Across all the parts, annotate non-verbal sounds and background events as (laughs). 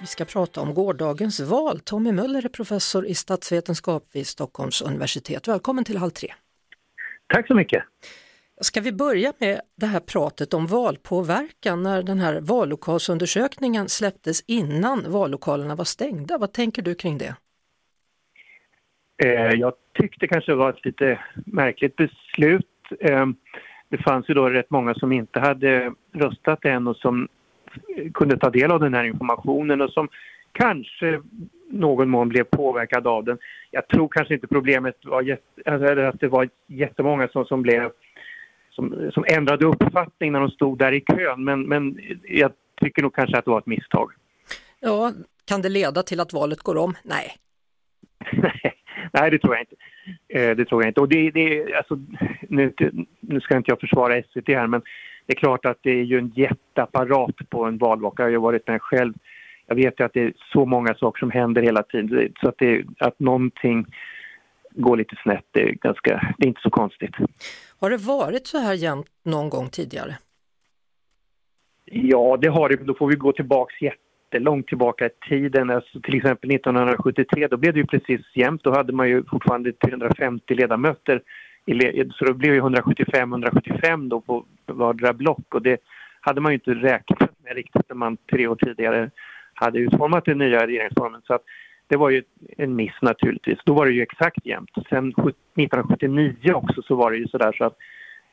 Vi ska prata om gårdagens val. Tommy Möller är professor i statsvetenskap vid Stockholms universitet. Välkommen till Halv tre. Tack så mycket. Ska vi börja med det här pratet om valpåverkan när den här vallokalsundersökningen släpptes innan vallokalerna var stängda. Vad tänker du kring det? Eh, jag tyckte kanske det var ett lite märkligt beslut. Eh, det fanns ju då rätt många som inte hade röstat än och som kunde ta del av den här informationen och som kanske någon mån blev påverkad av den. Jag tror kanske inte problemet var jätte, att det var jättemånga som, som blev som, som ändrade uppfattning när de stod där i kön men, men jag tycker nog kanske att det var ett misstag. Ja, kan det leda till att valet går om? Nej. (laughs) Nej, det tror jag inte. Eh, det tror jag inte. Och det, det, alltså, nu, nu ska inte jag försvara SVT här men det är klart att det är ju en jätteapparat på en valvaka. Jag har ju varit med själv. Jag vet ju att det är så många saker som händer hela tiden så att, det, att någonting går lite snett, det är, ganska, det är inte så konstigt. Har det varit så här jämnt någon gång tidigare? Ja, det har det. Då får vi gå tillbaks jättelångt tillbaka i tiden. Alltså till exempel 1973, då blev det ju precis jämnt. Då hade man ju fortfarande 350 ledamöter. Så då blev det 175-175 då på vardera block och det hade man ju inte räknat med riktigt när man tre år tidigare hade utformat den nya regeringsformen. Så att det var ju en miss naturligtvis. Då var det ju exakt jämnt. Sen 1979 också så var det ju sådär så att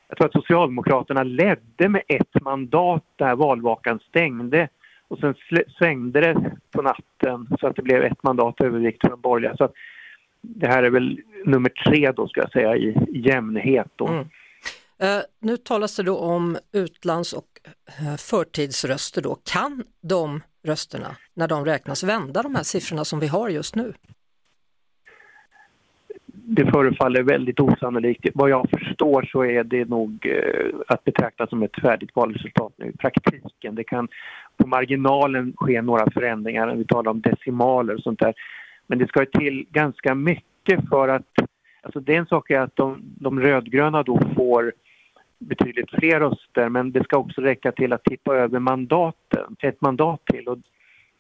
jag tror att Socialdemokraterna ledde med ett mandat där valvakan stängde och sen svängde det på natten så att det blev ett mandat övervikt för de borgerliga. Så att det här är väl nummer tre då ska jag säga i jämnhet då. Mm. Eh, nu talas det då om utlands och eh, förtidsröster då. Kan de rösterna, när de räknas, vända de här siffrorna som vi har just nu? Det förefaller väldigt osannolikt. Vad jag förstår så är det nog eh, att betrakta som ett färdigt valresultat nu i praktiken. Det kan på marginalen ske några förändringar, när vi talar om decimaler och sånt där. Men det ska till ganska mycket för att Alltså det är en sak är att de, de rödgröna då får betydligt fler röster men det ska också räcka till att tippa över mandaten, ett mandat till och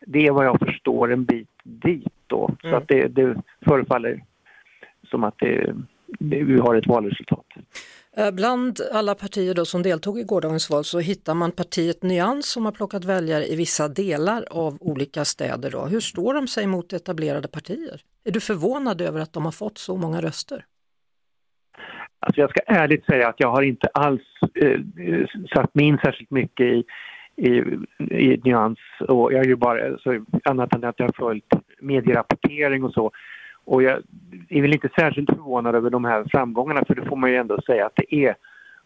det är vad jag förstår en bit dit då. Mm. Så att det, det förefaller som att det, det, vi har ett valresultat. Eh, bland alla partier då som deltog i gårdagens val så hittar man partiet Nyans som har plockat väljare i vissa delar av olika städer. Då. Hur står de sig mot etablerade partier? Är du förvånad över att de har fått så många röster? Alltså jag ska ärligt säga att jag har inte alls eh, eh, satt mig in särskilt mycket i, i, i nyans och jag är ju bara så, annat än att jag har följt medierapportering och så. Och jag är väl inte särskilt förvånad över de här framgångarna för det får man ju ändå säga att det är.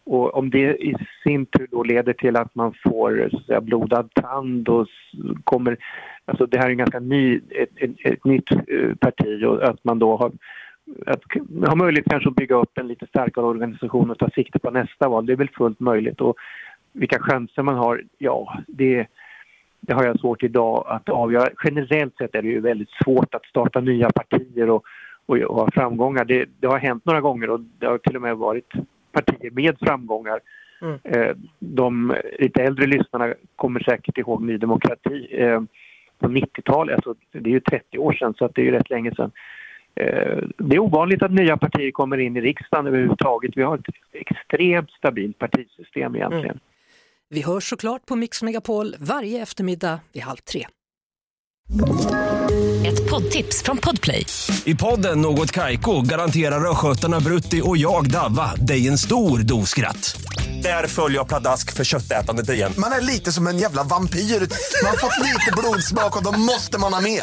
Och om det i sin tur då leder till att man får så att säga, blodad tand och kommer... Alltså det här är en ganska ny, ett, ett, ett nytt eh, parti och att man då har att ha möjlighet kanske att bygga upp en lite starkare organisation och ta sikte på nästa val. Det är väl fullt möjligt. Och vilka chanser man har, ja, det, det har jag svårt idag att avgöra. Generellt sett är det ju väldigt svårt att starta nya partier och, och, och ha framgångar. Det, det, har hänt några gånger och det har till och med varit partier med framgångar. Mm. Eh, de lite äldre lyssnarna kommer säkert ihåg Ny Demokrati eh, på 90-talet. Alltså, det är ju 30 år sedan så det är ju rätt länge sedan. Eh, det är ovanligt att nya partier kommer in i riksdagen överhuvudtaget. Vi har ett extremt stabilt partisystem egentligen. Mm. Vi hörs såklart på Mix Megapol varje eftermiddag vid halv tre. Ett poddtips från Podplay. I podden Något Kaiko garanterar östgötarna Brutti och jag, Davva, dig en stor dos skratt. Där följer jag pladask för köttätandet igen. Man är lite som en jävla vampyr. Man har fått lite blodsmak och då måste man ha mer.